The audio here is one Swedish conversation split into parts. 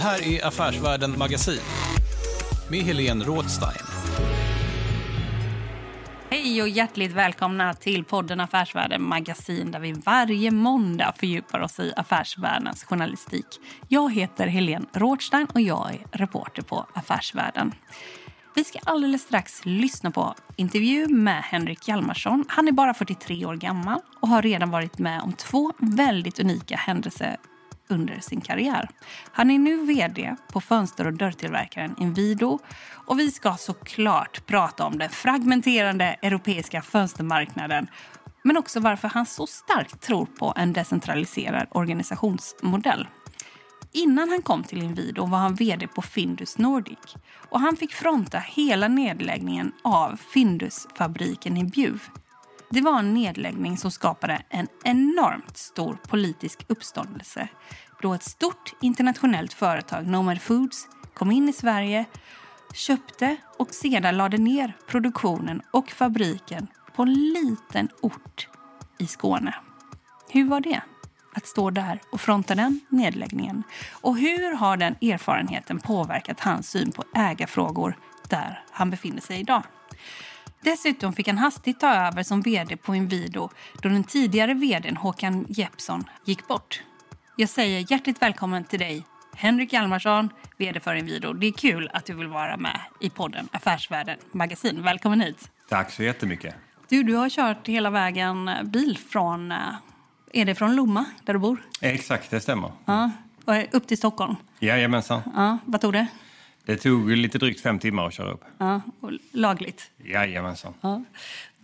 Det här är Affärsvärlden Magasin med Helene Rådstein. Hej och hjärtligt välkomna till podden Affärsvärlden Magasin där vi varje måndag fördjupar oss i affärsvärldens journalistik. Jag heter Helene Rådstein och jag är reporter på Affärsvärlden. Vi ska alldeles strax lyssna på intervju med Henrik Hjalmarsson. Han är bara 43 år gammal och har redan varit med om två väldigt unika händelser under sin karriär. Han är nu vd på fönster och dörrtillverkaren Inwido och vi ska såklart prata om den fragmenterande europeiska fönstermarknaden men också varför han så starkt tror på en decentraliserad organisationsmodell. Innan han kom till Inwido var han vd på Findus Nordic och han fick fronta hela nedläggningen av Findusfabriken i Bjuv. Det var en nedläggning som skapade en enormt stor politisk uppståndelse då ett stort internationellt företag, Nomad Foods, kom in i Sverige, köpte och sedan lade ner produktionen och fabriken på en liten ort i Skåne. Hur var det? Att stå där och fronta den nedläggningen? Och hur har den erfarenheten påverkat hans syn på ägarfrågor där han befinner sig idag? Dessutom fick han hastigt ta över som vd på Inwido då den tidigare vdn Håkan Jeppsson gick bort. Jag säger hjärtligt välkommen till dig, Henrik Hjalmarsson, vd för Inwido. Det är kul att du vill vara med i podden Affärsvärlden Magasin. Välkommen hit. Tack så jättemycket. Du, du har kört hela vägen bil från, eh, är det från Lomma, där du bor? Exakt, det stämmer. Ja, upp till Stockholm. Jajamensan. Ja, vad tog det? Det tog lite drygt fem timmar att köra upp. Ja, och lagligt. Jajamensan. Ja.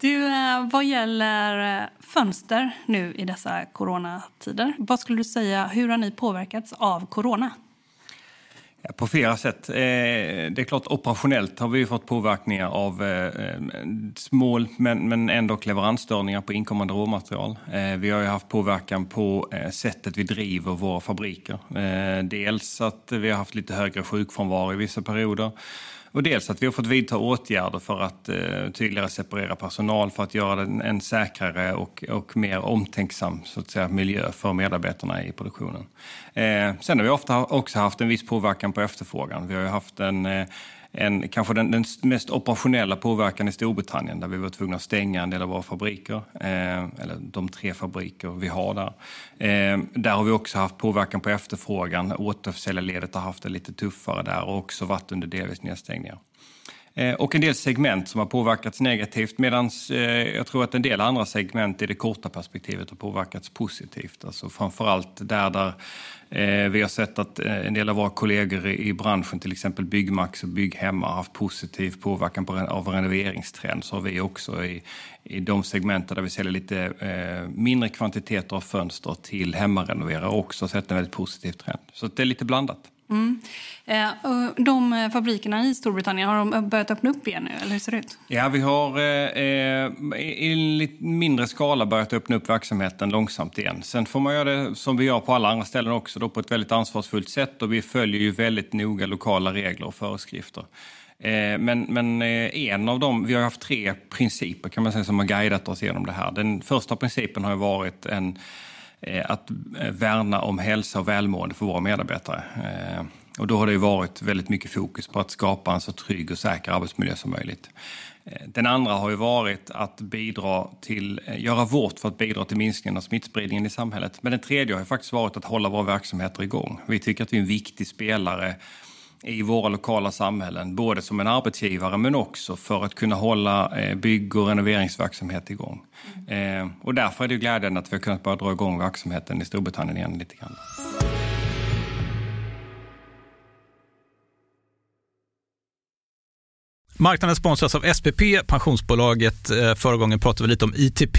Du, eh, vad gäller eh, fönster nu i dessa coronatider, vad skulle du säga, hur har ni påverkats av corona? På flera sätt. Eh, det är klart, operationellt har vi fått påverkningar av eh, små men, men ändå leveransstörningar på inkommande råmaterial. Eh, vi har ju haft påverkan på sättet vi driver våra fabriker. Dels att vi har haft lite högre sjukfrånvaro i vissa perioder. Och dels att vi har fått vidta åtgärder för att eh, tydligare separera personal för att göra den en säkrare och, och mer omtänksam så att säga, miljö för medarbetarna i produktionen. Eh, sen har vi ofta också haft en viss påverkan på efterfrågan. Vi har ju haft en eh, en, kanske den, den, mest operationella påverkan i Storbritannien där vi var tvungna att stänga en del av våra fabriker, eh, eller de tre fabriker vi har där. Eh, där har vi också haft påverkan på efterfrågan. Återförsäljarledet har haft det lite tuffare där och också varit under delvis nedstängningar. Eh, och en del segment som har påverkats negativt medan eh, jag tror att en del andra segment i det korta perspektivet har påverkats positivt. Alltså framförallt där, där Eh, vi har sett att eh, en del av våra kollegor i branschen, till exempel Byggmax och Bygghemma, har haft positiv påverkan på, av renoveringstrend. Så har vi också i, i de segmenten där vi säljer lite eh, mindre kvantiteter av fönster till hemmarenoverare också sett en väldigt positiv trend. Så det är lite blandat. Mm. Eh, de eh, fabrikerna i Storbritannien, har de börjat öppna upp igen nu? Eller hur ser det ut? Ja, vi har eh, eh i lite mindre skala börjat öppna upp verksamheten långsamt igen. Sen får man göra det som vi gör på alla andra ställen också, då på ett väldigt ansvarsfullt sätt. Och vi följer ju väldigt noga lokala regler och föreskrifter. Eh, men, men eh, en av dem, vi har haft tre principer kan man säga som har guidat oss genom det här. Den första principen har varit en Eh, att eh, värna om hälsa och välmående för våra medarbetare. Eh, och då har det varit väldigt mycket fokus på att skapa en så trygg och säker arbetsmiljö som möjligt. Den andra har ju varit att bidra till, göra vårt för att bidra till minskningen av smittspridningen i samhället. Men den tredje har ju faktiskt varit att hålla våra verksamheter igång. Vi tycker att vi är en viktig spelare i våra lokala samhällen, både som en arbetsgivare men också för att kunna hålla eh, bygg och renoveringsverksamhet igång. Mm. Och därför är det glädjande att vi har kunnat börja dra igång verksamheten i Storbritannien igen lite grann. Marknaden sponsras av SPP, pensionsbolaget. Eh, förra gången pratade vi lite om ITP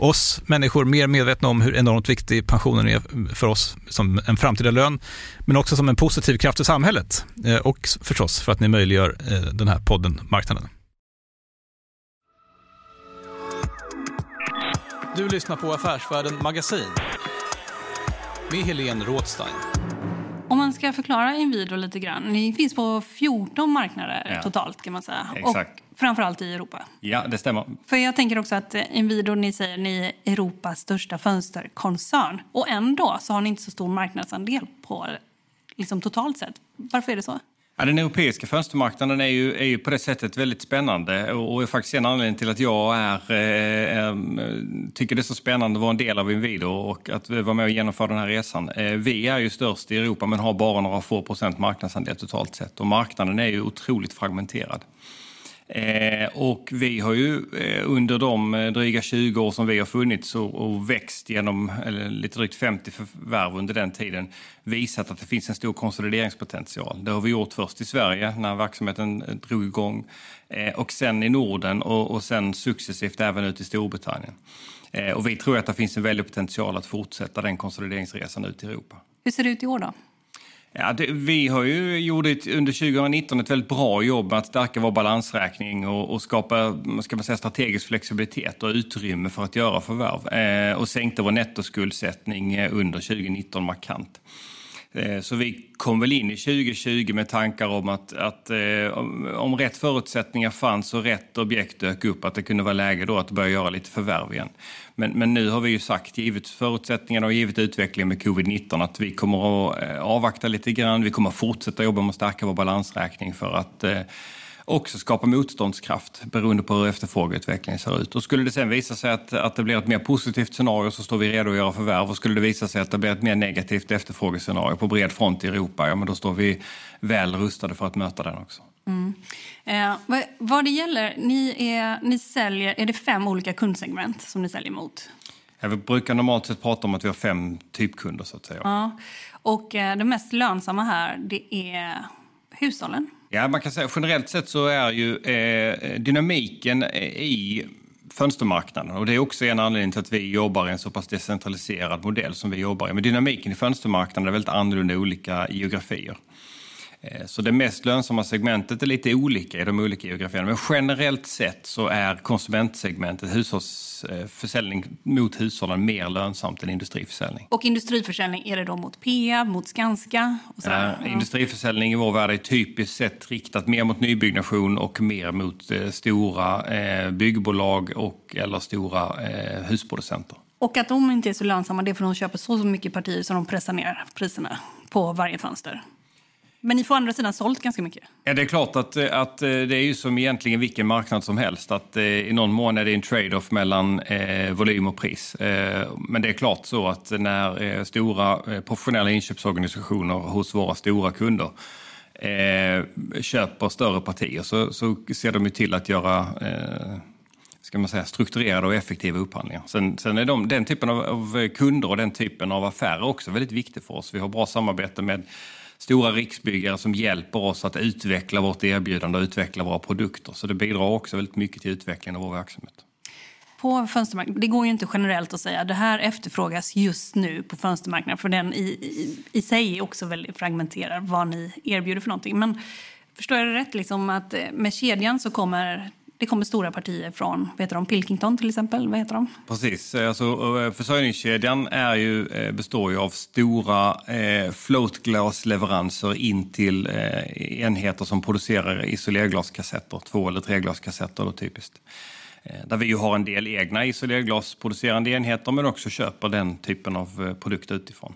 oss människor mer medvetna om hur enormt viktig pensionen är för oss som en framtida lön, men också som en positiv kraft i samhället eh, och förstås för att ni möjliggör eh, den här podden Marknaden. Du lyssnar på Affärsvärlden Magasin med Helene Rådstein. Om man ska förklara Inwido lite grann. Ni finns på 14 marknader ja. totalt kan man säga. Exakt. Och framförallt i Europa. Ja, det stämmer. För jag tänker också att Inwido, ni säger ni är Europas största fönsterkoncern. Och ändå så har ni inte så stor marknadsandel på liksom totalt sett. Varför är det så? Ja, den europeiska fönstermarknaden är ju, är ju på det sättet väldigt spännande och är faktiskt en anledning till att jag är, eh, tycker det är så spännande att vara en del av Inwido och att vara med och genomföra den här resan. Eh, vi är ju störst i Europa men har bara några få procent marknadsandel totalt sett och marknaden är ju otroligt fragmenterad. Eh, och vi har ju eh, under de eh, dryga 20 år som vi har funnits och, växt genom eller, lite drygt 50 förvärv under den tiden visat att det finns en stor konsolideringspotential. Det har vi gjort först i Sverige när verksamheten drog igång och sen i Norden och, sen successivt även ut i Storbritannien. Och vi tror att det finns en väldig potential att fortsätta den konsolideringsresan ut i Europa. Hur ser det ut i år då? Ja, det, vi har ju gjort ett, under 2019 ett väldigt bra jobb med att stärka vår balansräkning och, och skapa ska man säga, strategisk flexibilitet och utrymme för att göra förvärv. Eh, och sänkte vår nettoskuldsättning eh, under 2019 markant. Eh, så vi kom väl in i 2020 med tankar om att, att eh, om rätt förutsättningar fanns och rätt objekt dök upp, att det kunde vara läge då att börja göra lite förvärv igen. Men, men nu har vi ju sagt, givet förutsättningarna och givet utvecklingen med covid-19, att vi kommer att eh, avvakta lite grann. Vi kommer att fortsätta jobba med att stärka vår balansräkning för att också skapa motståndskraft beroende på hur efterfrågeutvecklingen ser ut. Och skulle det sen visa sig att, att det blir ett mer positivt scenario så står vi redo att göra förvärv. Och skulle det visa sig att det blir ett mer negativt efterfrågescenario på bred front i Europa, ja men då står vi väl rustade för att möta den också. Mm. Eh, vad, vad det gäller, ni, är, ni säljer, är det fem olika kundsegment som ni säljer mot? Ja, vi brukar normalt sett prata om att vi har fem typkunder så att säga. Ja. Och eh, det mest lönsamma här det är hushållen. Ja, man kan säga generellt sett så är ju eh, dynamiken i fönstermarknaden och det är också en anledning till att vi jobbar i en så pass decentraliserad modell som vi jobbar i. Men dynamiken i fönstermarknaden är väldigt annorlunda i olika geografier. Eh, så det mest lönsamma segmentet är lite olika i de olika geografierna. Men generellt sett så är konsumentsegmentet, hushållsförsäljning mot hushållen, mer lönsamt än industriförsäljning. Och industriförsäljning, är det då mot Peab, mot Skanska? Och så ja, industriförsäljning i vår värld är typiskt sett riktat mer mot nybyggnation och mer mot eh, stora eh, byggbolag och eller stora eh, husproducenter. Och att de inte är så lönsamma det är för att de köper så mycket partier så de pressar ner priserna på varje fönster. Men ni får å andra sidan sålt ganska mycket. Ja, det är klart att, eh, att eh, det är ju som egentligen vilken marknad som helst. Att eh, i någon mån är det en trade-off mellan eh, volym och pris. Eh, men det är klart så att när eh, stora professionella inköpsorganisationer hos våra stora kunder eh, köper större partier så, så ser de ju till att göra ska man säga, strukturerade och effektiva upphandlingar. Sen, sen är de, den typen av, av, kunder och den typen av affärer också väldigt viktig för oss. Vi har bra samarbete med stora riksbyggare som hjälper oss att utveckla vårt erbjudande och utveckla våra produkter. Så det bidrar också väldigt mycket till utvecklingen av vår verksamhet. På fönstermarknaden, det går ju inte generellt att säga att det här efterfrågas just nu på fönstermarknaden för den i, i, i sig är också väldigt fragmenterad vad ni erbjuder för någonting. Men förstår jag det rätt liksom att eh, med kedjan så kommer det kommer stora partier från vad heter de, Pilkington till exempel. Vad heter de? Precis. Eh, alltså, eh, försörjningskedjan är ju, eh, består ju av stora eh, floatglasleveranser in till eh, enheter som producerar isolerglaskassetter, två eller treglaskassetter då typiskt. Eh, där vi ju har en del egna isolerglasproducerande enheter men också köper den typen av produkter utifrån.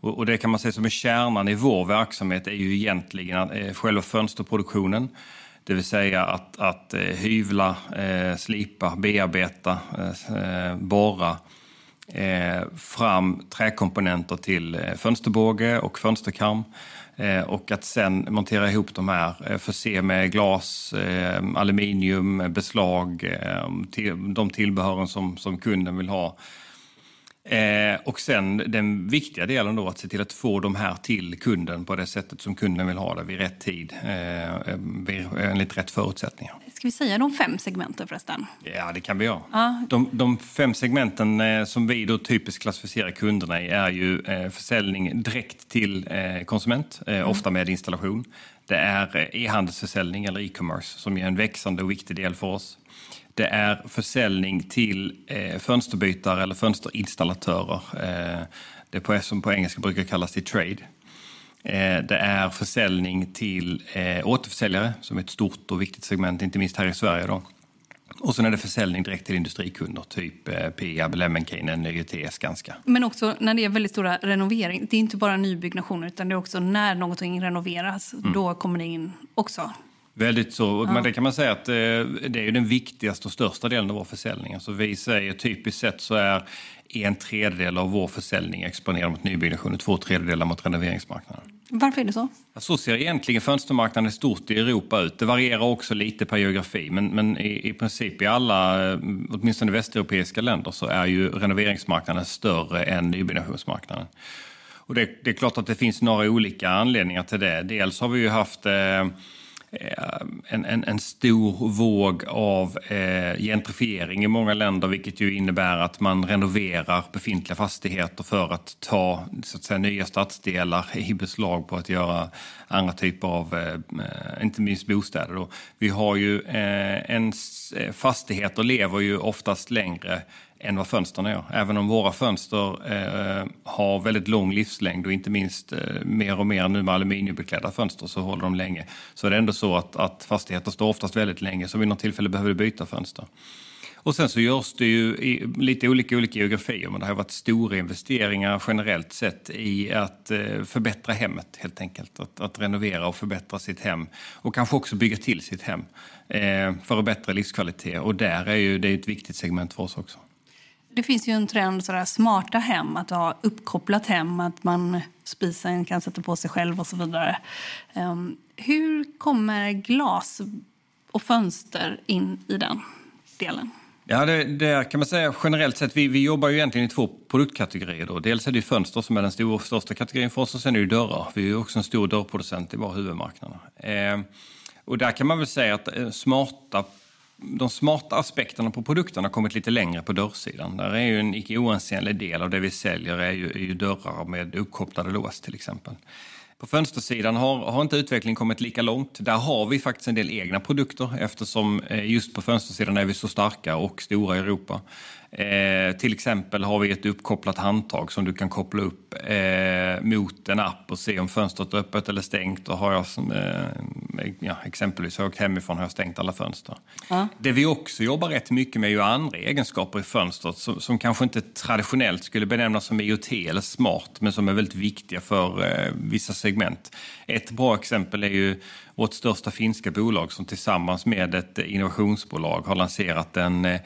Och, och det kan man säga som är kärnan i vår verksamhet är ju egentligen eh, själva fönsterproduktionen det vill säga att, att eh, hyvla, eh, slipa, bearbeta, eh, eh borra eh, fram träkomponenter till fönsterbåge och fönsterkarm. Och att sen montera ihop de här, förse med glas, aluminium, beslag, de tillbehören som, som kunden vill ha Eh, och sen den viktiga delen då att se till att få de här till kunden på det sättet som kunden vill ha det vid rätt tid, eh, enligt rätt förutsättningar. Ska vi säga de fem segmenten förresten? Ja, det kan vi göra. Ah. De, de, fem segmenten eh, som vi då typiskt klassificerar kunderna i är ju eh, försäljning direkt till eh, konsument, eh, mm. ofta med installation. Det är eh, e-handelsförsäljning eller e-commerce som är en växande och viktig del för oss. Det är försäljning till eh, fönsterbytare eller fönsterinstallatörer. Eh, det på, som på engelska brukar kallas till trade. Eh, det är försäljning till eh, återförsäljare som är ett stort och viktigt segment, inte minst här i Sverige. Då. Och sen är det försäljning direkt till industrikunder, typ eh, Peab, Lemmenkainen, ÖT, Skanska. Men också när det är väldigt stora renoveringar, det är inte bara nybyggnationer utan det är också när någonting renoveras, mm. då kommer det in också. Väldigt så. Ja. Men det kan man säga att eh, det är den viktigaste och största delen av vår försäljning. Alltså vi säger typiskt sett så är en tredjedel av vår försäljning exponerad mot nybyggnation och två tredjedelar mot renoveringsmarknaden. Varför är det så? Så ser egentligen fönstermarknaden stort i Europa ut. Det varierar också lite per geografi, men, men i, i princip i alla, eh, åtminstone västeuropeiska länder, så är ju renoveringsmarknaden större än nybyggnationsmarknaden. Och det, det är klart att det finns några olika anledningar till det. Dels har vi ju haft Eh, Eh, en, en, en, stor våg av eh, gentrifiering i många länder vilket ju innebär att man renoverar befintliga fastigheter för att ta så att säga, nya stadsdelar i beslag på att göra andra typer av, eh, inte minst bostäder. Då. Vi har ju eh, en, eh, fastigheter lever ju oftast längre än vad fönstren gör. Även om våra fönster eh, har väldigt lång livslängd och inte minst eh, mer och mer nu med aluminiumbeklädda fönster så håller de länge. Så är det ändå så att, att fastigheter står oftast väldigt länge så vid något tillfälle behöver du byta fönster. Och sen så görs det ju i lite olika, olika geografier, men det har varit stora investeringar generellt sett i att eh, förbättra hemmet helt enkelt. Att, att renovera och förbättra sitt hem och kanske också bygga till sitt hem eh, för att bättre livskvalitet. Och där är ju det är ett viktigt segment för oss också. Det finns ju en trend, sådär, smarta hem, att ha uppkopplat hem, att man spisen kan sätta på sig själv och så vidare. Um, hur kommer glas och fönster in i den delen? Ja, det, det, kan man säga generellt sett. Vi, vi jobbar ju egentligen i två produktkategorier. Då. Dels är det fönster som är den stor, största kategorin för oss och sen är det dörrar. Vi är också en stor dörrproducent i våra huvudmarknader. Eh, och där kan man väl säga att eh, smarta de smarta aspekterna på produkterna har kommit lite längre på dörrsidan. Där är ju en icke oansenlig del av det vi säljer är ju, är ju dörrar med uppkopplade lås till exempel. På fönstersidan har, har inte utvecklingen kommit lika långt. Där har vi faktiskt en del egna produkter eftersom eh, just på fönstersidan är vi så starka och stora i Europa. Eh, till exempel har vi ett uppkopplat handtag som du kan koppla upp eh, mot en app och se om fönstret är öppet eller stängt. Och har jag, eh, ja, exempelvis har jag åkt hemifrån har jag stängt alla fönster. Ja. Det vi också jobbar rätt mycket med är ju andra egenskaper i fönstret som, som kanske inte traditionellt skulle benämnas som IoT eller smart men som är väldigt viktiga för eh, vissa segment. Ett bra exempel är ju vårt största finska bolag som tillsammans med ett innovationsbolag har lanserat en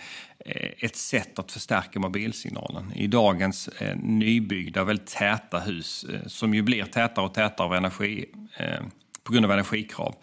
Eh, ett sätt att förstärka mobilsignalen. I dagens eh, nybyggda, väldigt täta hus, eh, som ju blir tätare och tätare av energi, eh, på grund av energikrav,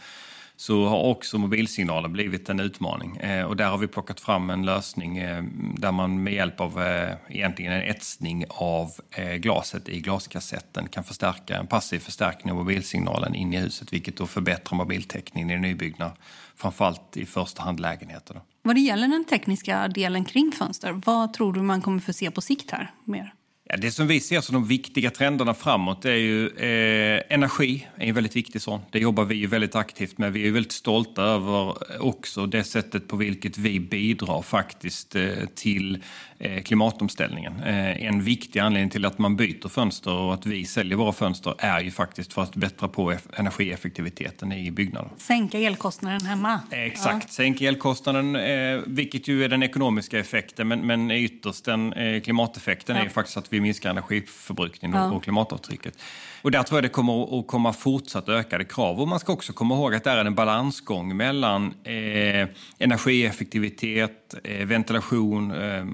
så har också mobilsignalen blivit en utmaning. Eh, och där har vi plockat fram en lösning eh, där man med hjälp av eh, egentligen en etsning av eh, glaset i glaskassetten kan förstärka en passiv förstärkning av mobilsignalen in i huset, vilket då förbättrar mobiltäckningen i nybyggda, framförallt i första hand lägenheterna. Vad det gäller den tekniska delen kring fönster, vad tror du man kommer få se på sikt här mer? Det som vi ser som de viktiga trenderna framåt är ju eh, energi, är en väldigt viktig sån. Det jobbar vi ju väldigt aktivt med. Vi är väldigt stolta över också det sättet på vilket vi bidrar faktiskt eh, till eh, klimatomställningen. Eh, en viktig anledning till att man byter fönster och att vi säljer våra fönster är ju faktiskt för att bättra på energieffektiviteten i byggnader. Sänka elkostnaden hemma. Exakt, ja. sänka elkostnaden, eh, vilket ju är den ekonomiska effekten, men, men ytterst den eh, klimateffekten ja. är ju faktiskt att vi minskar energiförbrukningen ja. och klimatavtrycket. Och där tror jag det kommer att komma fortsatt ökade krav. Och man ska också komma ihåg att det är en balansgång mellan eh, energieffektivitet, eh, ventilation eh,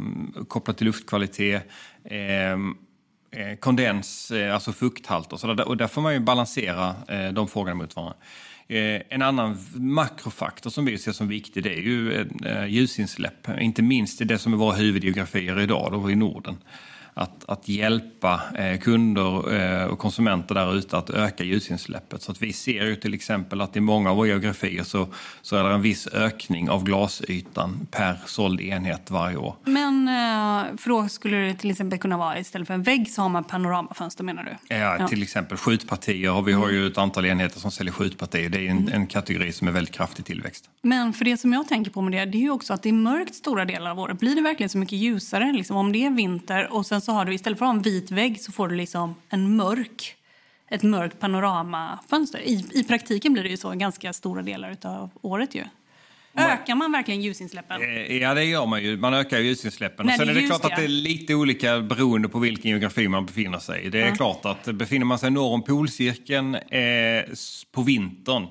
kopplat till luftkvalitet, eh, eh kondens, eh, alltså fukthalt och så där. Och där får man ju balansera de frågorna mot varandra. En annan makrofaktor som vi ser som viktig det är ju ljusinsläpp. Inte minst i det som är våra huvudgeografier idag, då i Norden att, att hjälpa eh, kunder eh, och konsumenter där ute att öka ljusinsläppet. Så att vi ser ju till exempel att i många av våra geografier så, så är det en viss ökning av glasytan per såld enhet varje år. Men eh, för då skulle det till exempel kunna vara istället för en vägg så har man panoramafönster menar du? Ja, ja. till exempel skjutpartier. Vi har ju ett antal enheter som säljer skjutpartier. Det är en, mm. en kategori som är väldigt kraftig tillväxt. Men för det som jag tänker på med det, det är ju också att det är mörkt stora delar av året. Blir det verkligen så mycket ljusare liksom, om det är vinter och sen så har du istället för en vit vägg så får du liksom en mörk ett mörkt panoramafönster. I, I praktiken blir det ju så ganska stora delar av året ju. Ökar man verkligen ljusinsläppen? Eh, ja, det gör man ju. Man ökar ljusinsläppen. När Sen är det klart att det är lite olika beroende på vilken geografi man befinner sig i. Det är ja. klart att befinner man sig norr om polcirkeln eh, på vintern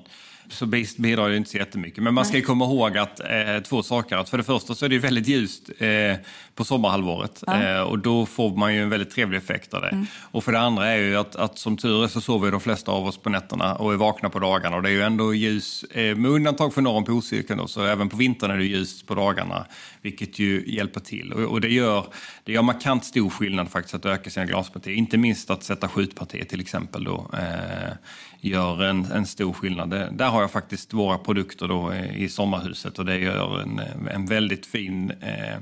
så bidrar det inte så jättemycket. Men man ska komma ihåg att eh, två saker. Att för det första så är det väldigt ljust eh, på sommarhalvåret ja. eh, och då får man ju en väldigt trevlig effekt av det. Mm. Och för det andra är ju att, att som tur är så sover de flesta av oss på nätterna och är vakna på dagarna och det är ju ändå ljus, eh, med undantag för norr om polcirkeln då, så även på vintern är det ljust på dagarna vilket ju hjälper till. Och, och, det, gör, det gör markant stor skillnad faktiskt att öka sina glaspartier. Inte minst att sätta skjutpartier till exempel då, eh, gör en, en stor skillnad. Det, där har jag faktiskt våra produkter då i sommarhuset och det gör en, en väldigt fin eh,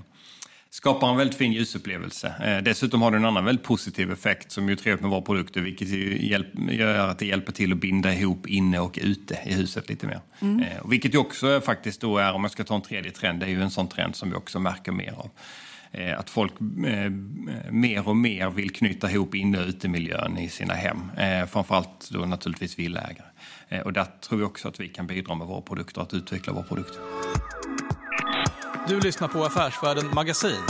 skapar en väldigt fin ljusupplevelse. Eh, dessutom har det en annan väldigt positiv effekt som är trevligt med våra produkter vilket hjälp, gör att det hjälper till att binda ihop inne och ute i huset lite mer. Mm. Eh, vilket ju också faktiskt då är, om jag ska ta en tredje trend, det är ju en sån trend som vi också märker mer av. Eh, att folk eh, mer och mer vill knyta ihop inne och utemiljön i sina hem. Eh, framförallt då naturligtvis villaägare. Och där tror vi också att vi kan bidra med våra produkter, att utveckla våra produkter. Du lyssnar på Affärsvärlden Magasin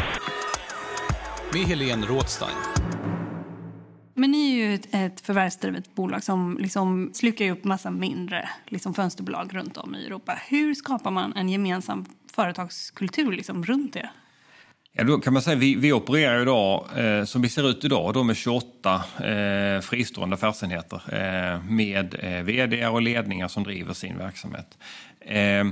med Helene Rådstein. Men ni är ju ett, ett förvärvsdrivet bolag som liksom slukar upp massa mindre liksom fönsterbolag runt om i Europa. Hur skapar man en gemensam företagskultur liksom runt det? Ja, då kan man säga, vi, vi opererar idag, eh, som vi ser ut idag, då med 28 eh, fristående affärsenheter eh, med eh, vd och ledningar som driver sin verksamhet. Eh,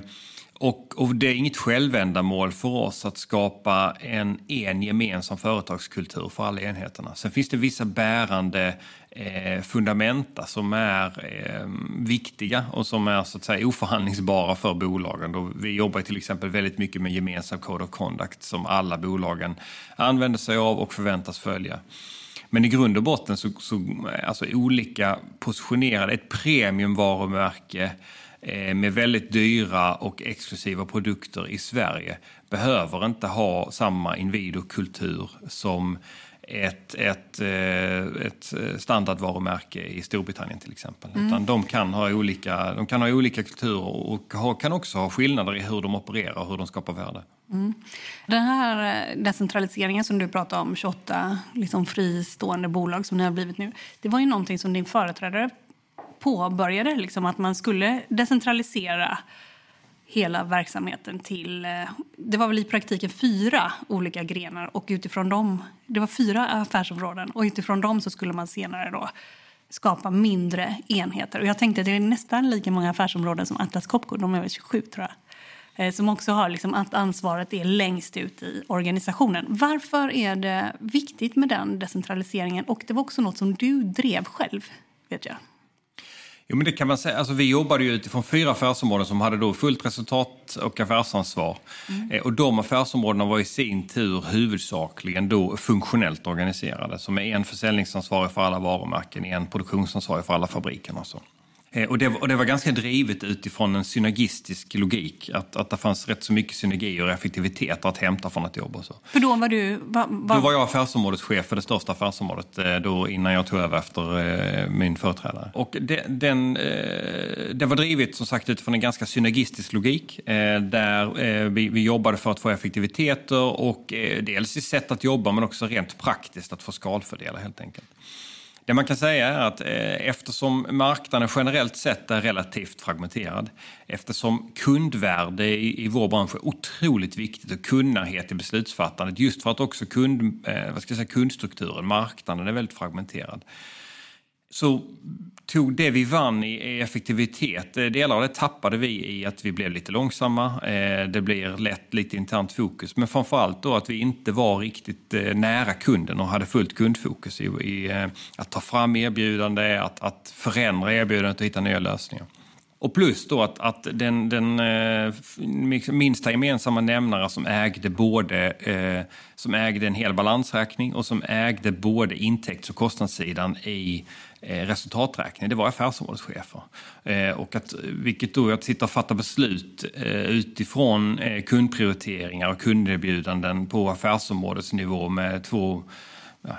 och, och, det är inget självändamål för oss att skapa en, en gemensam företagskultur för alla enheterna. Sen finns det vissa bärande eh, fundamenta som är eh, viktiga och som är så att säga oförhandlingsbara för bolagen. Då vi jobbar till exempel väldigt mycket med gemensam code of conduct som alla bolagen använder sig av och förväntas följa. Men i grund och botten så, så alltså olika positionerade, ett premiumvarumärke med väldigt dyra och exklusiva produkter i Sverige behöver inte ha samma Inwido-kultur som ett, ett, eh, ett standardvarumärke i Storbritannien till exempel. Mm. Utan de kan, ha olika, de kan ha olika kulturer och kan också ha skillnader i hur de opererar och hur de skapar värde. Mm. Den här eh, decentraliseringen som du pratar om, 28 liksom fristående bolag som ni har blivit nu, det var ju någonting som din företrädare påbörjade, liksom, att man skulle decentralisera hela verksamheten till... Eh, det var väl i praktiken fyra olika grenar och utifrån dem... Det var fyra affärsområden och utifrån dem så skulle man senare då skapa mindre enheter. Och jag tänkte att det är nästan lika många affärsområden som Atlas Copco, de är väl 27 tror jag. Eh, som också har liksom att ansvaret är längst ut i organisationen. Varför är det viktigt med den decentraliseringen? Och det var också något som du drev själv, vet jag. Jo, men det kan man säga. Alltså, vi jobbade ju utifrån fyra affärsområden som hade då fullt resultat och affärsansvar. Mm. Eh, och de affärsområdena var i sin tur huvudsakligen då funktionellt organiserade. Så med en försäljningsansvarig för alla varumärken, en produktionsansvarig för alla fabrikerna. Så. Eh, och det, och det, var ganska drivet utifrån en synergistisk logik. Att, att det fanns rätt så mycket synergier och effektivitet att hämta från ett jobb. Och så. För då var du... Va, va... Då var jag affärsområdeschef för det största affärsområdet eh, då, innan jag tog över efter eh, min företrädare. Och det, den, det var drivet som sagt utifrån en ganska synergistisk logik. Där vi, vi jobbade för att få effektiviteter och dels i sätt att jobba men också rent praktiskt att få skalfördelar helt enkelt. Det man kan säga är att eh, eftersom marknaden generellt sett är relativt fragmenterad, eftersom kundvärde i, i vår bransch är otroligt viktigt och kundnärhet i beslutsfattandet, just för att också kund, eh, vad ska jag säga, kundstrukturen, marknaden är väldigt fragmenterad, så tog det vi vann i effektivitet, eh, delar av det tappade vi i att vi blev lite långsamma. Eh, det blir lätt lite internt fokus, men framförallt då att vi inte var riktigt eh, nära kunden och hade fullt kundfokus i, att ta fram erbjudande, att, att förändra erbjudandet och hitta nya lösningar. Och plus då att, att den, den eh, minsta gemensamma nämnare som ägde både eh, som ägde en hel balansräkning och som ägde både intäkts och kostnadssidan i Eh, resultaträkning, det var affärsområdeschefer. Eh, och att, vilket då är att sitta och fatta beslut eh, utifrån kundprioriteringar och kunderbjudanden på affärsområdesnivå med två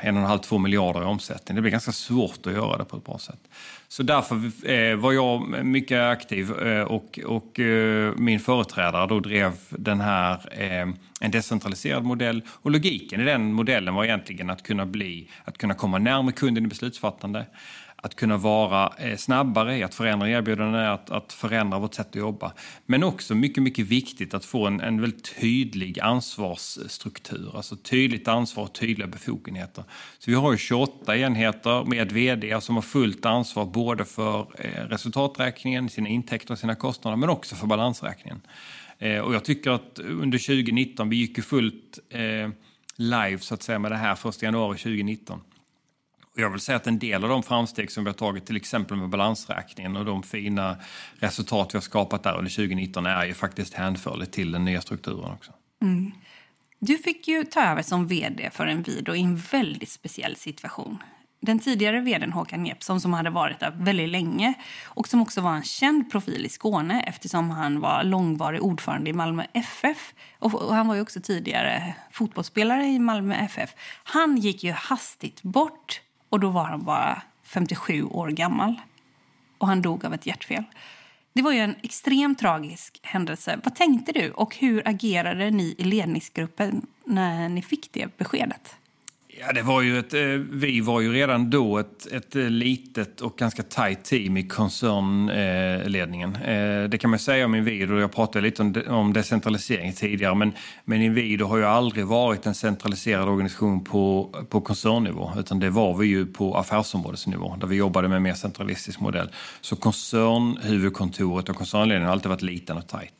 en och en halv, två miljarder i omsättning. Det blir ganska svårt att göra det på ett bra sätt. Så därför eh, var jag mycket aktiv eh, och, och eh, min företrädare då drev den här, eh, en decentraliserad modell. Och logiken i den modellen var egentligen att kunna, bli, att kunna komma närmare kunden i beslutsfattande att kunna vara eh, snabbare i att förändra erbjudanden, att, att förändra vårt sätt att jobba. Men också mycket, mycket viktigt att få en, en väldigt tydlig ansvarsstruktur, alltså tydligt ansvar och tydliga befogenheter. Så vi har 28 enheter med vd som har fullt ansvar både för eh, resultaträkningen, sina intäkter och sina kostnader, men också för balansräkningen. Eh, och jag tycker att under 2019, vi gick ju fullt live så att säga med det här 1 januari 2019. Jag vill säga att en del av de framsteg som vi har tagit, till exempel med balansräkningen och de fina resultat vi har skapat där under 2019 är ju faktiskt hänförligt till den nya strukturen också. Mm. Du fick ju ta över som vd för Envido i en väldigt speciell situation. Den tidigare vdn Håkan Jeppsson som hade varit där väldigt länge och som också var en känd profil i Skåne eftersom han var långvarig ordförande i Malmö FF och han var ju också tidigare fotbollsspelare i Malmö FF. Han gick ju hastigt bort och då var han bara 57 år gammal. Och han dog av ett hjärtfel. Det var ju en extremt tragisk händelse. Vad tänkte du och hur agerade ni i ledningsgruppen när ni fick det beskedet? Ja, det var ju ett, eh, vi var ju redan då ett, ett eh, litet och ganska tajt team i koncernledningen. Eh, det kan man säga om Inwido. Jag pratade lite om, om decentralisering tidigare, men, men Inwido har ju aldrig varit en centraliserad organisation på, på koncernnivå, utan det var vi ju på affärsområdesnivå, där vi jobbade med en mer centralistisk modell. Så koncernhuvudkontoret och koncernledningen har alltid varit liten och tajt.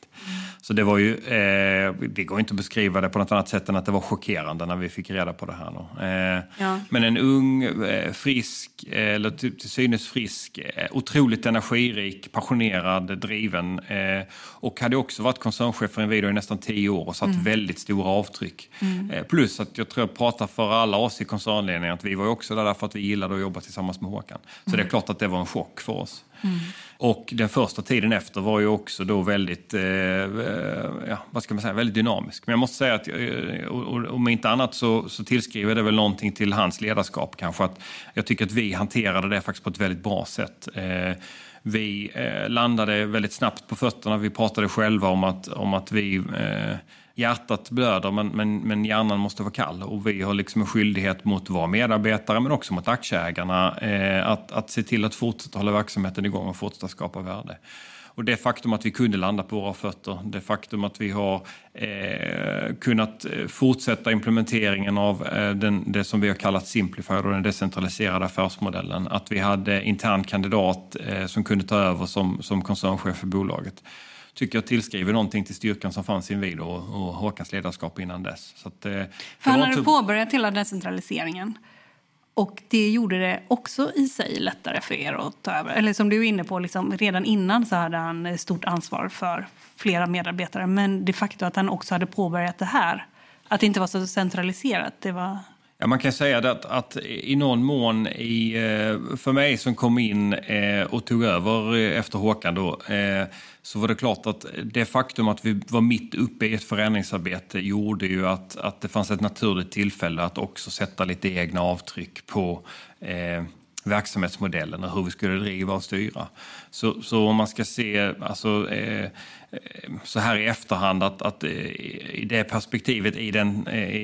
Så det var ju, eh, det går inte att beskriva det på något annat sätt än att det var chockerande när vi fick reda på det här. Eh, ja. Men en ung, eh, frisk, eller till, till synes frisk, eh, otroligt energirik, passionerad, driven eh, och hade också varit koncernchef för Inwido i nästan tio år och satt mm. väldigt stora avtryck. Mm. Eh, plus att jag tror jag pratar för alla oss i koncernledningen att vi var också där för att vi gillade att jobba tillsammans med Håkan. Så mm. det är klart att det var en chock för oss. Mm. Och den första tiden efter var ju också då väldigt, eh, eh, ja, vad ska man säga, väldigt dynamisk. Men jag måste säga att, eh, om inte annat så, så tillskriver det väl någonting till hans ledarskap kanske. Att jag tycker att vi hanterade det faktiskt på ett väldigt bra sätt. Eh, vi eh, landade väldigt snabbt på fötterna. Vi pratade själva om att, om att vi eh, hjärtat blöder men, men, men hjärnan måste vara kall. Och vi har liksom en skyldighet mot våra medarbetare men också mot aktieägarna eh, att, att se till att fortsätta hålla verksamheten igång och fortsätta skapa värde. Och det faktum att vi kunde landa på våra fötter, det faktum att vi har eh, kunnat eh, fortsätta implementeringen av eh, den, det som vi har kallat Simplified och den decentraliserade affärsmodellen. Att vi hade intern kandidat eh, som kunde ta över som, som koncernchef för bolaget tycker jag tillskriver någonting till styrkan som fanns i Inwido och, och Håkans ledarskap innan dess. Så att, eh, För han hade inte... påbörjat hela decentraliseringen. Och det gjorde det också i sig lättare för er att ta över. Eller som du är inne på, liksom, redan innan så hade han stort ansvar för flera medarbetare. Men det faktum att han också hade påbörjat det här, att det inte var så centraliserat, det var Ja, man kan säga att, att i någon mån i, eh, för mig som kom in eh, och tog över eh, efter Håkan då, så var det klart att det faktum att vi var mitt uppe i ett förändringsarbete gjorde ju att, att det fanns ett naturligt tillfälle att också sätta lite egna avtryck på eh, verksamhetsmodellen och hur vi skulle driva och styra. Så, så om man ska se alltså, eh, så här i efterhand att, att i det perspektivet, i den, Eh,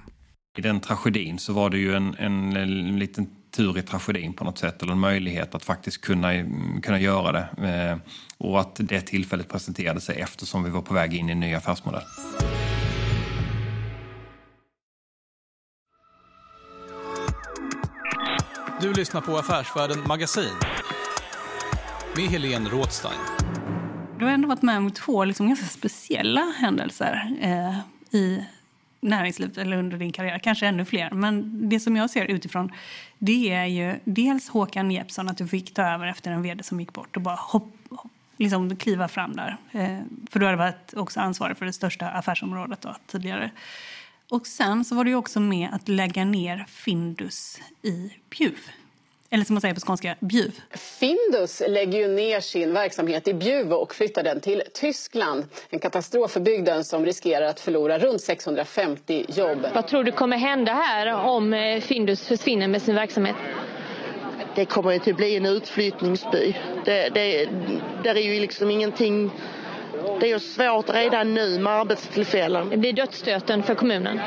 I den tragedin så var det ju en, en, en liten tur i tragedin på något sätt, eller en möjlighet att faktiskt kunna, kunna göra det. Eh, och att det tillfället presenterade sig eftersom vi var på väg in i en ny affärsmodell. Du lyssnar på Affärsvärlden Magasin med Helene Rådstein. Du har ändå varit med om två liksom ganska speciella händelser eh, i näringslivet eller under din karriär, kanske ännu fler. Men det som jag ser utifrån det är ju dels Håkan Jeppsson, att du fick ta över efter en vd som gick bort och bara hopp, hopp, liksom kliva fram där. Eh, för du hade varit också ansvarig för det största affärsområdet då, tidigare. Och sen så var du också med att lägga ner Findus i Bjuv. Eller som man säger på skånska, Bjuv. Findus lägger ju ner sin verksamhet i Bjuv och flyttar den till Tyskland. En katastrof för bygden som riskerar att förlora runt 650 jobb. Vad tror du kommer hända här om eh, Findus försvinner med sin verksamhet? Det kommer ju att bli en utflyttningsby. Det, det, där är ju liksom ingenting det är ju svårt redan nu med arbetstillfällen. Det blir dödsstöten för kommunen.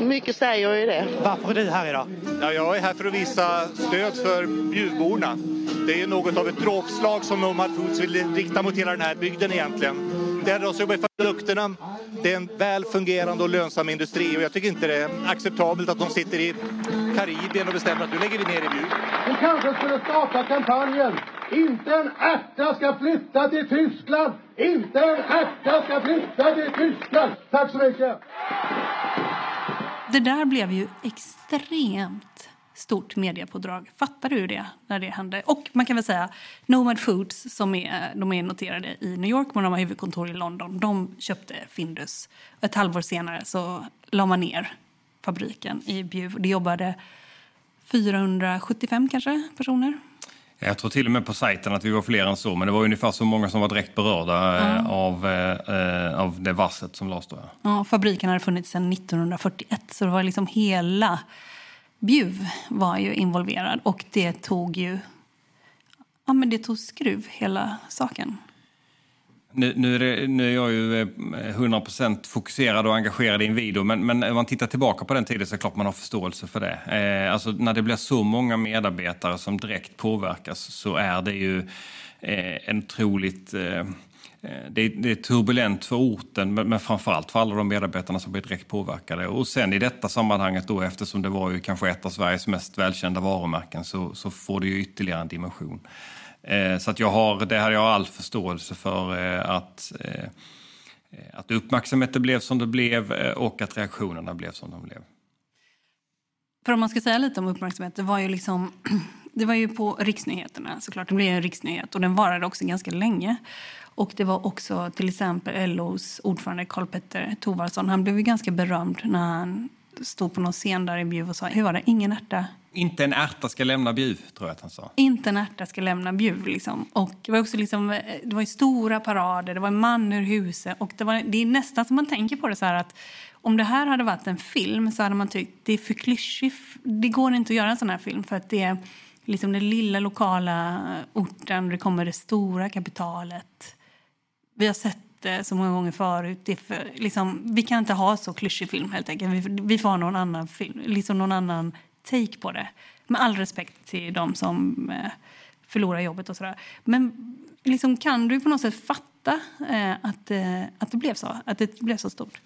Mycket säger ju det. Varför är du här idag? Ja, jag är här för att visa stöd för Bjuvborna. Det är något av ett dråpslag som Nomad Foods vill rikta mot hela den här bygden egentligen. Det är de som jobbar i produkterna. Det är en väl fungerande och lönsam industri och jag tycker inte det är acceptabelt att de sitter i Karibien och bestämmer att nu lägger vi ner i Bjuv. Vi kanske skulle starta kampanjen Inte en ärta ska flytta till Tyskland! Inte en ärta ska flytta till Tyskland! Tack så mycket! Det där blev ju extremt stort mediepådrag. Fattar du det när det hände? Och man kan väl säga Nomad Foods som är, de är noterade i New York men de har huvudkontor i London. De köpte Findus. Ett halvår senare så la man ner fabriken i Bjuv. Det jobbade 475 kanske personer. Jag tror till och med på sajten att vi var fler än så, men det var ungefär så många som var direkt berörda mm. av, eh, av det varslet som lades då. Ja, fabriken hade funnits sedan 1941, så det var liksom hela Bjuv var ju involverad och det tog ju ja, men det tog skruv, hela saken. Nu, nu, är det, nu är jag ju eh, 100% fokuserad och engagerad i en video, men, men om man tittar tillbaka på den tiden så är det klart man har förståelse för det. Eh, alltså när det blir så många medarbetare som direkt påverkas så är det ju eh, en otroligt... Eh, Eh, det är, det är, turbulent för orten, men, men framförallt för alla de medarbetarna som blir direkt påverkade. Och sen i detta sammanhanget då, eftersom det var ju kanske ett av Sveriges mest välkända varumärken, så, så får det ju ytterligare en dimension. Eh, så att jag har, det har jag all förståelse för eh, att, eh, att uppmärksamheten blev som det blev eh, och att reaktionerna blev som de blev. För om man ska säga lite om uppmärksamhet, det var ju liksom det var ju på riksnyheterna såklart. Det blev en riksnyhet och den varade också ganska länge. Och det var också till exempel LOs ordförande Karl-Petter Thorwaldsson. Han blev ju ganska berömd när han stod på någon scen där i Bjuv och sa, hur var det, ingen ärta? Inte en ärta ska lämna Bjuv, tror jag att han sa. Inte en ärta ska lämna Bjuv. Liksom. Och det var också liksom, eh, det var stora parader, det var en man ur huset. Och det, var, det är nästan som man tänker på det så här att om det här hade varit en film så hade man tyckt det är för klyschigt. Det går inte att göra en sån här film för att det är liksom den lilla lokala orten, det kommer det stora kapitalet. Vi har sett det så många gånger förut. Det för, liksom, vi kan inte ha så klyschig film helt enkelt. Vi, vi får ha någon annan film, liksom någon annan take på det. Med all respekt till de som eh, förlorar jobbet och sådär. Men liksom, kan du på något sätt fatta eh, att, eh, att det blev så? Att det blev så stort?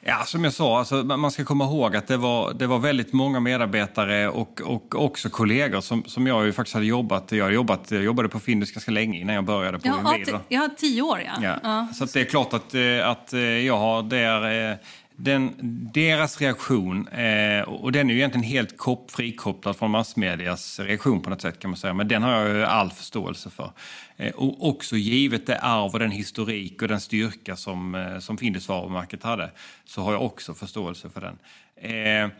Ja, som jag sa, alltså, man ska komma ihåg att det var, det var väldigt många medarbetare och, och också kollegor som, som jag ju faktiskt hade jobbat. Jag, jobbat, jag jobbade på Findus ganska länge innan jag började på ja. Jag har tio år, ja. ja. ja. Så det är klart att, att jag har där, den, deras reaktion, eh, och den är ju egentligen helt kop, frikopplad från massmedias reaktion på något sätt kan man säga, men den har jag all förståelse för. Eh, och också givet det arv och den historik och den styrka som, eh, som Findus varumärket hade, så har jag också förståelse för den. Eh,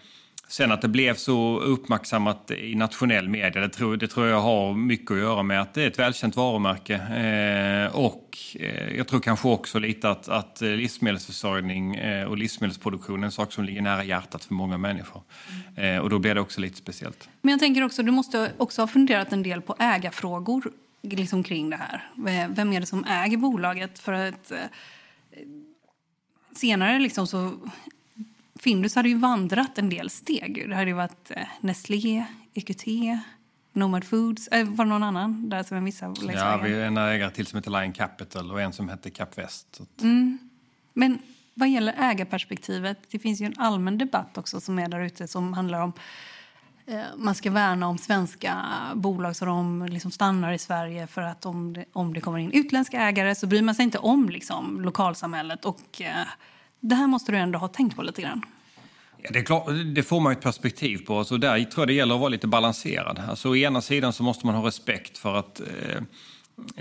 Sen att det blev så uppmärksammat i nationell media, det tror, det tror jag har mycket att göra med att det är ett välkänt varumärke. Eh, och eh, jag tror kanske också lite att, att eh, livsmedelsförsörjning eh, och livsmedelsproduktion är en sak som ligger nära hjärtat för många människor. Eh, och då blir det också lite speciellt. Men jag tänker också, du måste också ha funderat en del på ägarfrågor liksom kring det här. Eh, vem är det som äger bolaget? För att eh, senare liksom så Findus hade ju vandrat en del steg. Det hade ju varit eh, Nestlé, EQT, Nomad Foods. Äh, var det någon annan där som jag missade? Ja, vi har en ägare till som heter Lion Capital och en som heter Capvest. Mm. Men vad gäller ägarperspektivet, det finns ju en allmän debatt också som är där ute som handlar om eh, man ska värna om svenska bolag så de liksom stannar i Sverige för att om det, om det kommer in utländska ägare så bryr man sig inte om liksom, lokalsamhället. Och, eh, det här måste du ändå ha tänkt på lite grann. Ja, det, är klart, det får man ett perspektiv på. Alltså där tror jag det gäller att vara lite balanserad. Alltså, å ena sidan så måste man ha respekt för att eh,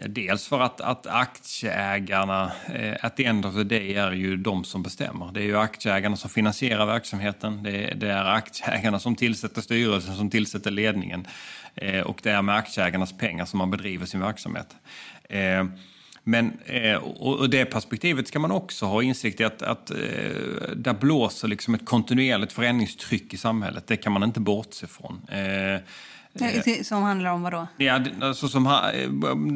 Dels för att, att aktieägarna, eh, at the end of the day, är ju de som bestämmer. Det är ju aktieägarna som finansierar verksamheten. Det det är aktieägarna som tillsätter styrelsen, som tillsätter ledningen. Eh, och det är med aktieägarnas pengar som man bedriver sin verksamhet. Eh, men, eh, och det perspektivet ska man också ha insikt i att, att eh, där blåser liksom ett kontinuerligt förändringstryck i samhället. Det kan man inte bortse från. Eh, som handlar om vad då? Ja, alltså som,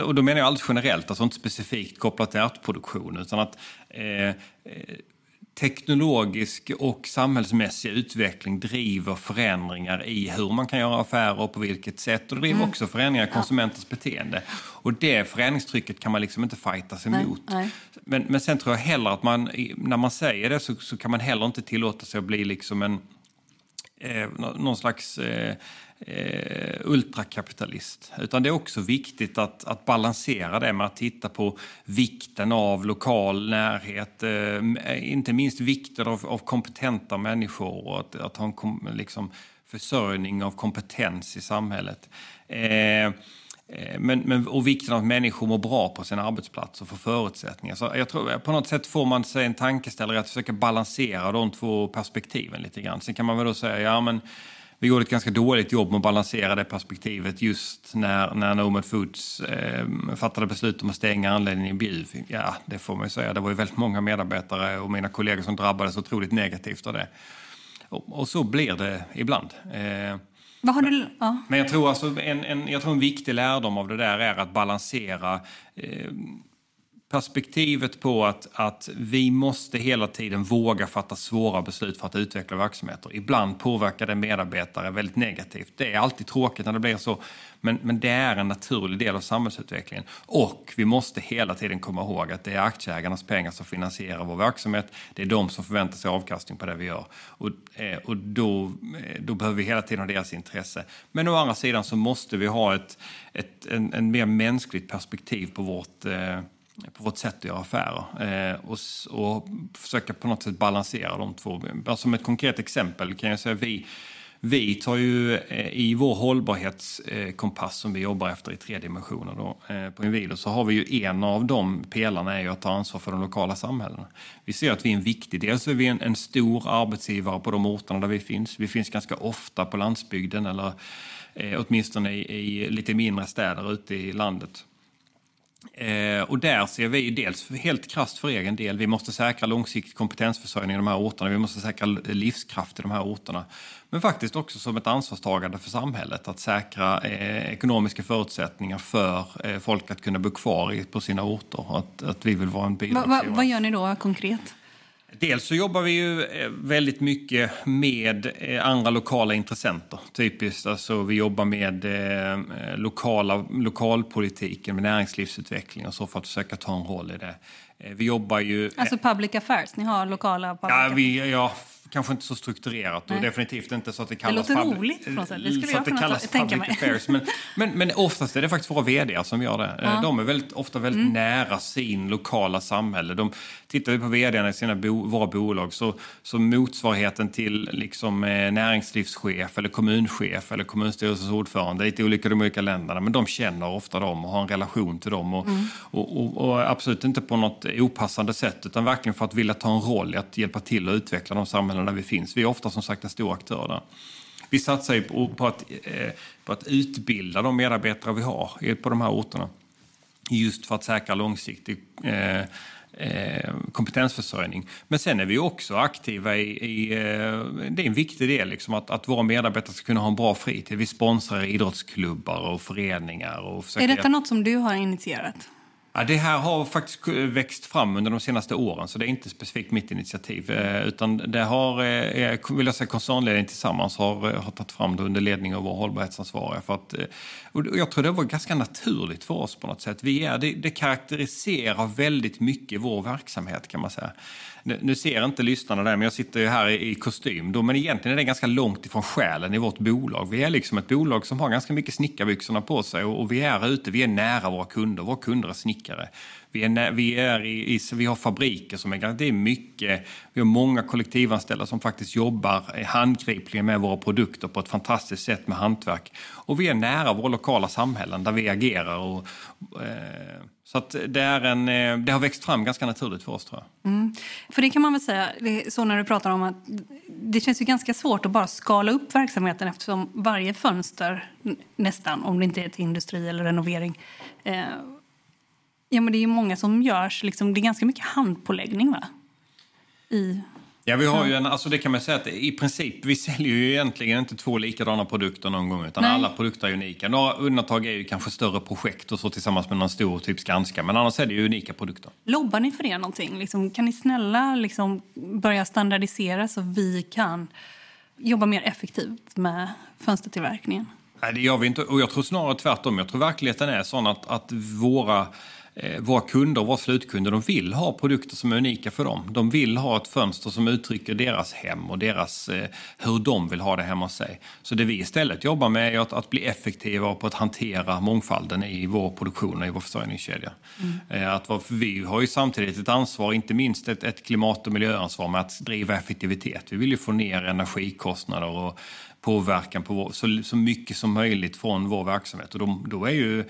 och då menar jag allt generellt, alltså inte specifikt kopplat till ärtproduktion. Utan att eh, teknologisk och samhällsmässig utveckling driver förändringar i hur man kan göra affärer och på vilket sätt. Och det driver mm. också förändringar i konsumenters ja. beteende. Och det förändringstrycket kan man liksom inte fightas emot. Nej, nej. Men, men sen tror jag heller att man, när man säger det så, så kan man heller inte tillåta sig att bli liksom en eh, någon slags eh, eh, ultrakapitalist. Utan det är också viktigt att, att balansera det med att titta på vikten av lokal närhet. Eh, inte minst vikten av, av kompetenta människor och att, att ha en kom, liksom, försörjning av kompetens i samhället. Eh, Eh, Eh, men, men, och vikten av att människor mår bra på sin arbetsplats och får förutsättningar. Så jag tror på något sätt får man sig en tankeställare att försöka balansera de två perspektiven lite grann. Sen kan man väl då säga, ja men vi gjorde ett ganska dåligt jobb med att balansera det perspektivet just när, när Nomad Foods eh, fattade beslut om att stänga anläggningen i Bjuv. Ja, det får man ju säga. Det var ju väldigt många medarbetare och mina kollegor som drabbades otroligt negativt av det. Och, och så blir det ibland. Eh, vad har du, ja. Men jag tror, alltså en, en, jag tror en viktig lärdom av det där är att balansera eh, perspektivet på att, att vi måste hela tiden våga fatta svåra beslut för att utveckla verksamheter. Ibland påverkar det medarbetare väldigt negativt. Det är alltid tråkigt när det blir så, men, men det är en naturlig del av samhällsutvecklingen. Och vi måste hela tiden komma ihåg att det är aktieägarnas pengar som finansierar vår verksamhet. Det är de som förväntar sig avkastning på det vi gör. Och, eh, och då, eh, då behöver vi hela tiden ha deras intresse. Men å andra sidan så måste vi ha ett, ett en, en mer mänskligt perspektiv på vårt eh, på vårt sätt att göra affärer eh, och, och försöka på något sätt balansera de två. Alltså som ett konkret exempel kan jag säga att vi, vi tar ju eh, i vår hållbarhetskompass som vi jobbar efter i tre dimensioner då, eh, på Inwido så har vi ju en av de pelarna är ju att ta ansvar för de lokala samhällena. Vi ser att vi är en viktig del, är vi en, en stor arbetsgivare på de orterna där vi finns. Vi finns ganska ofta på landsbygden eller eh, åtminstone i, i lite mindre städer ute i landet. Eh, och där ser vi dels helt krast för egen del, vi måste säkra långsiktig kompetensförsörjning i de här orterna, vi måste säkra livskraft i de här orterna. Men faktiskt också som ett ansvarstagande för samhället att säkra eh, ekonomiska förutsättningar för eh, folk att kunna bo kvar i, på sina orter. Att, att vi vill vara en bidragsgivare. Va, va, vad gör ni då konkret? Dels så jobbar vi ju eh, väldigt mycket med eh, andra lokala intressenter. Typiskt, alltså vi jobbar med eh, lokala, lokalpolitiken, med näringslivsutveckling och så för att försöka ta en roll i det. Vi jobbar ju... Alltså public affairs, ni har lokala public ja, vi, ja, kanske inte så strukturerat Nej. och definitivt inte så att det kallas... Det låter roligt på något sätt. Det skulle jag kunna kallas tänka mig. Affairs. Men, men, men oftast är det faktiskt våra vd som gör det. Ja. De är väldigt, ofta väldigt mm. nära sin lokala samhälle. De, tittar vi på vd i sina bo, våra bolag så, så motsvarigheten till liksom, eh, näringslivschef eller kommunchef eller kommunstyrelsens ordförande, lite olika i de olika länderna, men de känner ofta dem och har en relation till dem. Och, mm. och, och, och, absolut inte på något opassande sätt utan verkligen för att vilja ta en roll i att hjälpa till att utveckla de samhällen där vi finns. Vi är ofta som sagt en stor aktör där. Vi satsar ju på, på, att, eh, på att utbilda de medarbetare vi har på de här orterna. Just för att säkra långsiktig eh, eh, kompetensförsörjning. Men sen är vi också aktiva i, i eh, det är en viktig del, liksom, att, att våra medarbetare ska kunna ha en bra fritid. Vi sponsrar idrottsklubbar och föreningar. Och är detta något som du har initierat? Ja, det här har faktiskt växt fram under de senaste åren, så det är inte specifikt mitt initiativ. Eh, utan det har, eh, vill jag säga, koncernledningen tillsammans har, eh, har tagit fram det under ledning av vår hållbarhetsansvariga. För att, och jag tror det var ganska naturligt för oss på något sätt. Vi är, det, det karaktäriserar väldigt mycket vår verksamhet kan man säga. Nu ser inte lyssnarna det, men jag sitter ju här i, kostym. Då, men egentligen är det ganska långt ifrån själen i vårt bolag. Vi är liksom ett bolag som har ganska mycket snickarbyxorna på sig och, och vi är ute, vi är nära våra kunder. Våra kunder är snickare. Vi, är, vi, är i, i, vi har fabriker som är... Det är mycket. Vi har många kollektivanställda som faktiskt jobbar handgripligen med våra produkter på ett fantastiskt sätt med hantverk. Och vi är nära våra lokala samhällen där vi agerar. Och, eh, så att det, är en, eh, det har växt fram ganska naturligt för oss tror jag. Mm. För det kan man väl säga, så när du pratar om att det känns ju ganska svårt att bara skala upp verksamheten eftersom varje fönster nästan, om det inte är till industri eller renovering, eh, Ja, men det är ju många som görs. Liksom, det är ganska mycket handpåläggning, va? I... Ja, vi har ju en, alltså det kan man säga att i princip, vi säljer ju egentligen inte två likadana produkter någon gång utan Nej. alla produkter är unika. Några undantag är ju kanske större projekt och så tillsammans med någon stor typ Skanska, men annars är det ju unika produkter. Lobbar ni för det någonting? Liksom, kan ni snälla liksom börja standardisera så vi kan jobba mer effektivt med fönstertillverkningen? Nej, det gör vi inte. Och jag tror snarare tvärtom. Jag tror verkligheten är sån att, att våra, våra kunder våra slutkunder de vill ha produkter som är unika för dem. De vill ha ett fönster som uttrycker deras hem och deras, eh, hur de vill ha det hemma hos sig. Så det vi istället jobbar med är att, att bli effektiva på att hantera mångfalden i vår produktion och i vår försörjningskedja. Eh, Att, vi har ju samtidigt ett ansvar, inte minst ett, ett klimat och miljöansvar med att driva effektivitet. Vi vill ju få ner energikostnader och påverkan på vår, så, så mycket som möjligt från vår verksamhet. Och då, då är ju,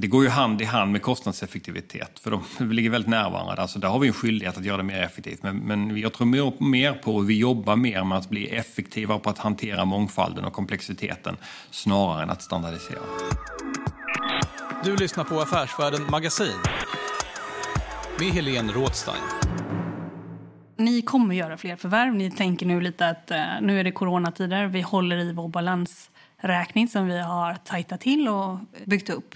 det går ju hand i hand med kostnadseffektivitet, för de ligger väldigt nära varandra. Alltså där har vi en skyldighet att göra det mer effektivt. Men, men jag tror mer, mer på, och vi jobbar mer med att bli effektiva på att hantera mångfalden och komplexiteten snarare än att standardisera. Du lyssnar på Affärsvärlden Magasin med Helene Rådstein. Ni kommer göra fler förvärv. Ni tänker nu lite att eh, nu är det coronatider. Vi håller i vår balansräkning som vi har tajtat till och byggt upp.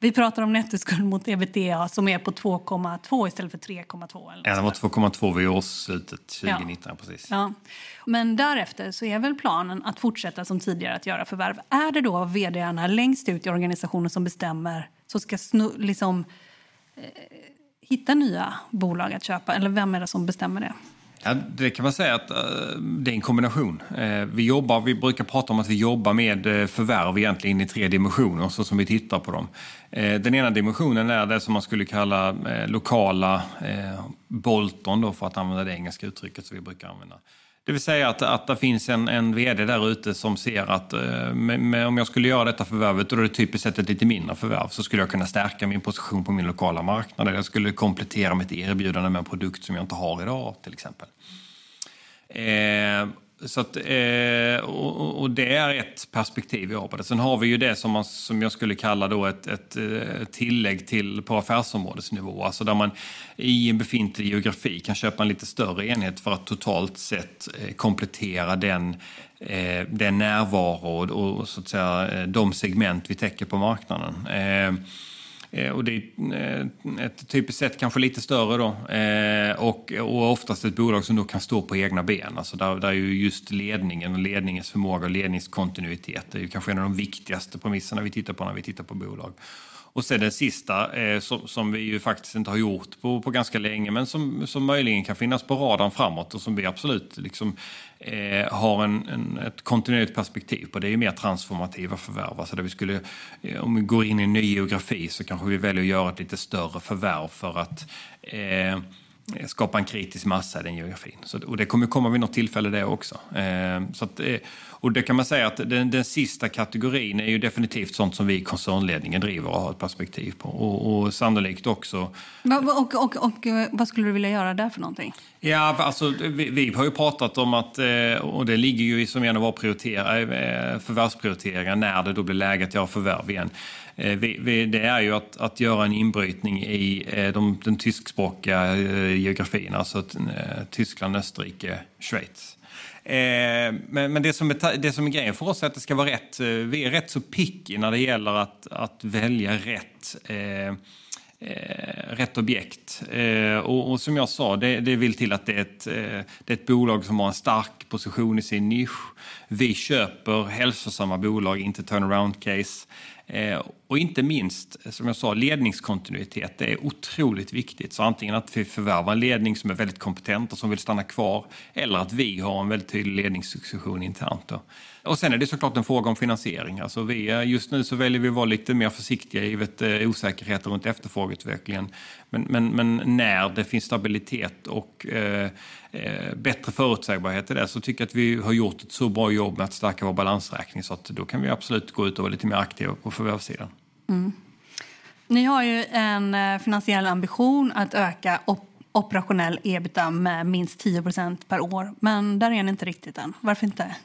Vi pratar om nettoskuld mot ebitda som är på 2,2 istället för 3,2. eller Ja, det var något 2,2 vid årsslutet 2019. Precis. Ja. Men därefter så är väl planen att fortsätta som tidigare att göra förvärv. Är det då vdarna längst ut i organisationen som bestämmer, som ska snu, liksom, eh, hitta nya bolag att köpa? Eller vem är det som bestämmer det? Ja, det kan man säga att eh, det är en kombination. Eh, vi, jobbar, vi brukar prata om att vi jobbar med eh, förvärv egentligen i tre dimensioner så som vi tittar på dem. Den ena dimensionen är det som man skulle kalla lokala bolton då, för att använda det engelska uttrycket som vi brukar använda. Det vill säga att, att det finns en, en vd där ute som ser att eh, med, med, om jag skulle göra detta förvärvet, och då är det typiskt sett ett lite mindre förvärv, så skulle jag kunna stärka min position på min lokala marknad. Jag skulle komplettera mitt erbjudande med en produkt som jag inte har idag till exempel. Eh, så att, eh, och, och det är ett perspektiv vi har på det. Sen har vi ju det som, man, som jag skulle kalla då ett, ett, eh, tillägg till på affärsområdesnivå. Alltså där man i en befintlig geografi kan köpa en lite större enhet för att totalt sett eh, komplettera den, eh, den närvaro och, och så att säga, eh, de segment vi täcker på marknaden. Eh, Eh, och det är eh, ett typiskt sett kanske lite större då. Eh, och, och oftast ett bolag som då kan stå på egna ben. Alltså där, där är ju just ledningen och ledningens förmåga och ledningskontinuitet det är ju kanske en av de viktigaste premisserna vi tittar på när vi tittar på bolag. Och sen den sista, eh, som, som vi ju faktiskt inte har gjort på, på ganska länge, men som, som möjligen kan finnas på radarn framåt och som vi absolut liksom, eh, har en, en, ett kontinuerligt perspektiv på. Det är ju mer transformativa förvärv. Alltså där vi skulle, eh, om vi går in i en ny geografi så kanske vi väljer att göra ett lite större förvärv för att eh, skapa en kritisk massa i den geografin. Så, och det kommer komma vid något tillfälle det också. Eh, så att, eh, och det kan man säga att den, den sista kategorin är ju definitivt sånt som vi i koncernledningen driver och har ett perspektiv på. Och, och sannolikt också Och, och, och, eh, vad skulle du vilja göra där för någonting? Ja, alltså, vi, vi har ju pratat om att, eh, och det ligger ju som en av våra prioriteringar, förvärvsprioriteringar när det då blir läge att göra förvärv igen. Eh, vi, vi, det är ju att, att göra en inbrytning i eh, de, den tyskspråkiga eh, geografin, alltså eh, Tyskland, Österrike, Schweiz. Eh, men men det, som är, det som är grejen för oss är att det ska vara rätt. eh, Vi är rätt så picky när det gäller att, att välja rätt eh, eh, rätt objekt. Eh, och, och som jag sa, det, det vill till att det är, ett, eh, det är ett bolag som har en stark position i sin nisch. Vi köper hälsosamma bolag, inte turnaround-case. Eh, och inte minst, eh, som jag sa, ledningskontinuitet. Det är otroligt viktigt. Så antingen att vi förvärvar en ledning som är väldigt kompetent och som vill stanna kvar, eller att vi har en väldigt tydlig ledningssuccession internt. Då. Och sen är det såklart en fråga om finansiering. Alltså vi, just nu så väljer vi att vara lite mer försiktiga givet eh, osäkerheter runt efterfrågeutvecklingen. Men, men, men när det finns stabilitet och eh, eh, bättre förutsägbarhet i det så tycker jag att vi har gjort ett så bra jobb med att stärka vår balansräkning så att då kan vi absolut gå ut och vara lite mer aktiva på förvärvssidan. Mm. Ni har ju en eh, finansiell ambition att öka op- operationell ebitda med minst 10% per år. Men där är ni inte riktigt än. Varför inte?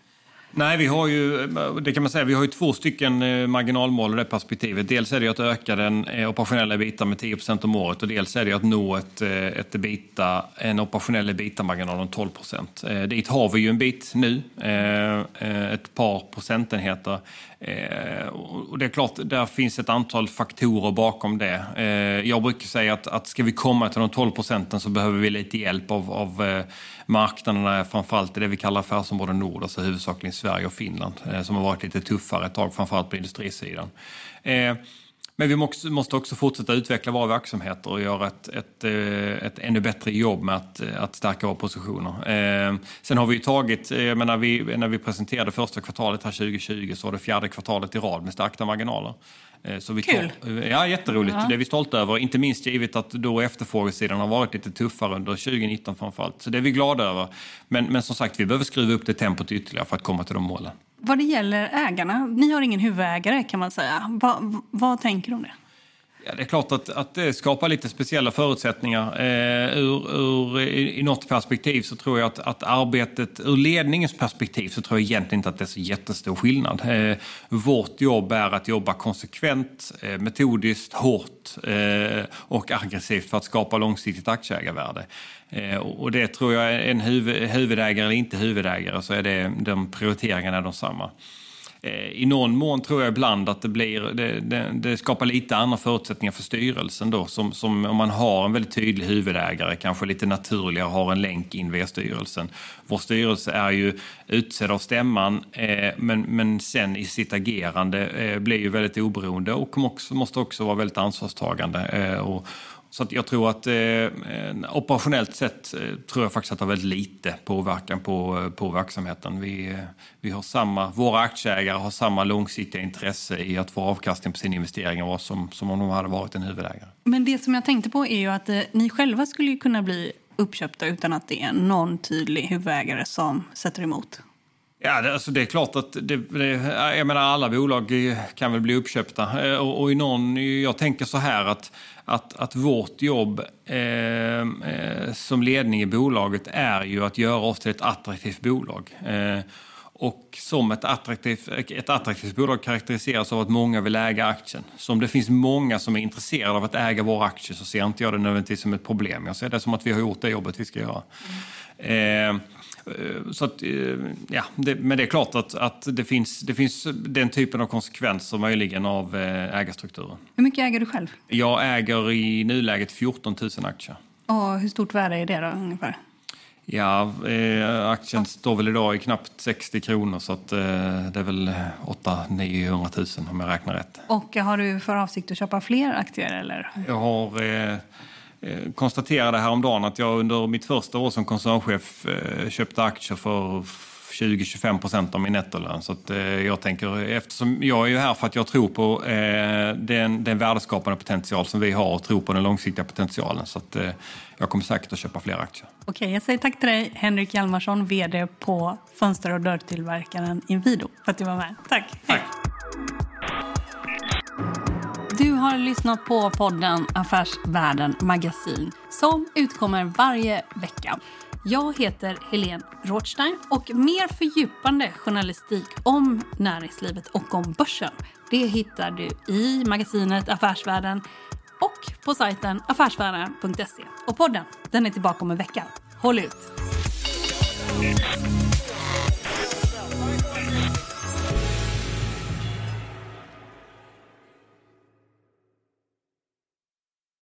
Nej, vi har ju, det kan man säga, vi har ju två stycken eh, marginalmål i det perspektivet. Dels är det att öka den eh, operationella ebita med 10% om året och dels är det att nå ett, eh, ett ebita, en operationell ebita-marginal om 12% Dit har vi ju en bit nu, ett par procentenheter. Eh, och det är klart, där finns ett antal faktorer bakom det. Eh, jag brukar säga att, att ska vi komma till de 12 procenten så behöver vi lite hjälp av, av eh, marknaderna, framförallt i det vi kallar affärsområde Nord, alltså huvudsakligen Sverige och Finland, eh, som har varit lite tuffare ett tag, framförallt på industrisidan. Eh, men vi måste också fortsätta utveckla våra verksamheter och göra ett, ett, eh, ett ännu bättre jobb med att, att stärka våra positioner. sen har vi ju tagit, när vi, när vi presenterade första kvartalet här 2020 så var det fjärde kvartalet i rad med stärkta marginaler. Eh, så vi Kul! Tar, ja, jätteroligt. Ja. Det är vi stolta över. Inte minst givet att då efterfrågesidan har varit lite tuffare under 2019 framförallt. Så det är vi glada över. Men, men som sagt, vi behöver skruva upp det tempot ytterligare för att komma till de målen. Vad det gäller ägarna, ni har ingen huvudägare kan man säga. Va, vad tänker du om det? Ja, det är klart att, att det skapar lite speciella förutsättningar. Eh, ur, ur, i, I något perspektiv så tror jag att, att arbetet, ur ledningens perspektiv så tror jag egentligen inte att det är så jättestor skillnad. Eh, vårt jobb är att jobba konsekvent, eh, metodiskt, hårt eh, och aggressivt för att skapa långsiktigt aktieägarvärde. Eh, och det tror jag en huvud, huvudägare eller inte huvudägare så är det, de prioriteringarna är de samma. Eh, I någon mån tror jag ibland att det, blir, det, det, det, skapar lite andra förutsättningar för styrelsen då. Som, som om man har en väldigt tydlig huvudägare, kanske lite naturligare har en länk in via styrelsen. Vår styrelse är ju utsedd av stämman eh, men, men sen i sitt agerande eh, blir ju väldigt oberoende och också, måste också vara väldigt ansvarstagande. Eh, och, så jag tror att eh, operationellt sett eh, tror jag faktiskt att det har väldigt lite påverkan på, eh, på verksamheten. Vi, eh, vi har samma, våra aktieägare har samma långsiktiga intresse i att få avkastning på sina investeringar som, som om de hade varit en huvudägare. Men det som jag tänkte på är ju att eh, ni själva skulle kunna bli uppköpta utan att det är någon tydlig huvudägare som sätter emot. Ja, det, alltså det är klart att det, det, jag menar, alla bolag kan väl bli uppköpta. Eh, och, och i någon, jag tänker så här att, att, att vårt jobb eh, eh, som ledning i bolaget är ju att göra oss till ett attraktivt bolag. Eh, och som ett attraktivt, ett attraktivt bolag karaktäriseras av att många vill äga aktien. Så om det finns många som är intresserade av att äga våra aktier så ser inte jag det nödvändigtvis som ett problem. Jag ser det som att vi har gjort det jobbet vi ska göra. Mm. Eh, Eh, så att, eh, ja, det, men det är klart att, att det, finns, det finns den typen av konsekvenser möjligen av eh, ägarstrukturen. Hur mycket äger du själv? Jag äger i nuläget 14 000 aktier. Och hur stort värde är det då ungefär? Ja, eh, aktien står väl idag i knappt 60 kronor så att, eh, det är väl 800-900 000 om jag räknar rätt. Och har du för avsikt att köpa fler aktier? Eller? Jag har eh, Eh, konstaterade häromdagen att jag under mitt första år som koncernchef eh, köpte aktier för 20-25 procent av min nettolön. Så att, eh, jag tänker, eftersom jag är ju här för att jag tror på eh, den, den värdeskapande potential som vi har och tror på den långsiktiga potentialen. Så att, eh, jag kommer säkert att köpa fler aktier. Okej, jag säger tack till dig Henrik Hjalmarsson, VD på fönster och dörrtillverkaren Inwido för att du var med. Tack. Tack. Du har lyssnat på podden Affärsvärlden Magasin som utkommer varje vecka. Jag heter Helene Rothstein och mer fördjupande journalistik om näringslivet och om börsen det hittar du i magasinet Affärsvärlden och på sajten affärsvärlden.se. Och podden den är tillbaka om en vecka. Håll ut!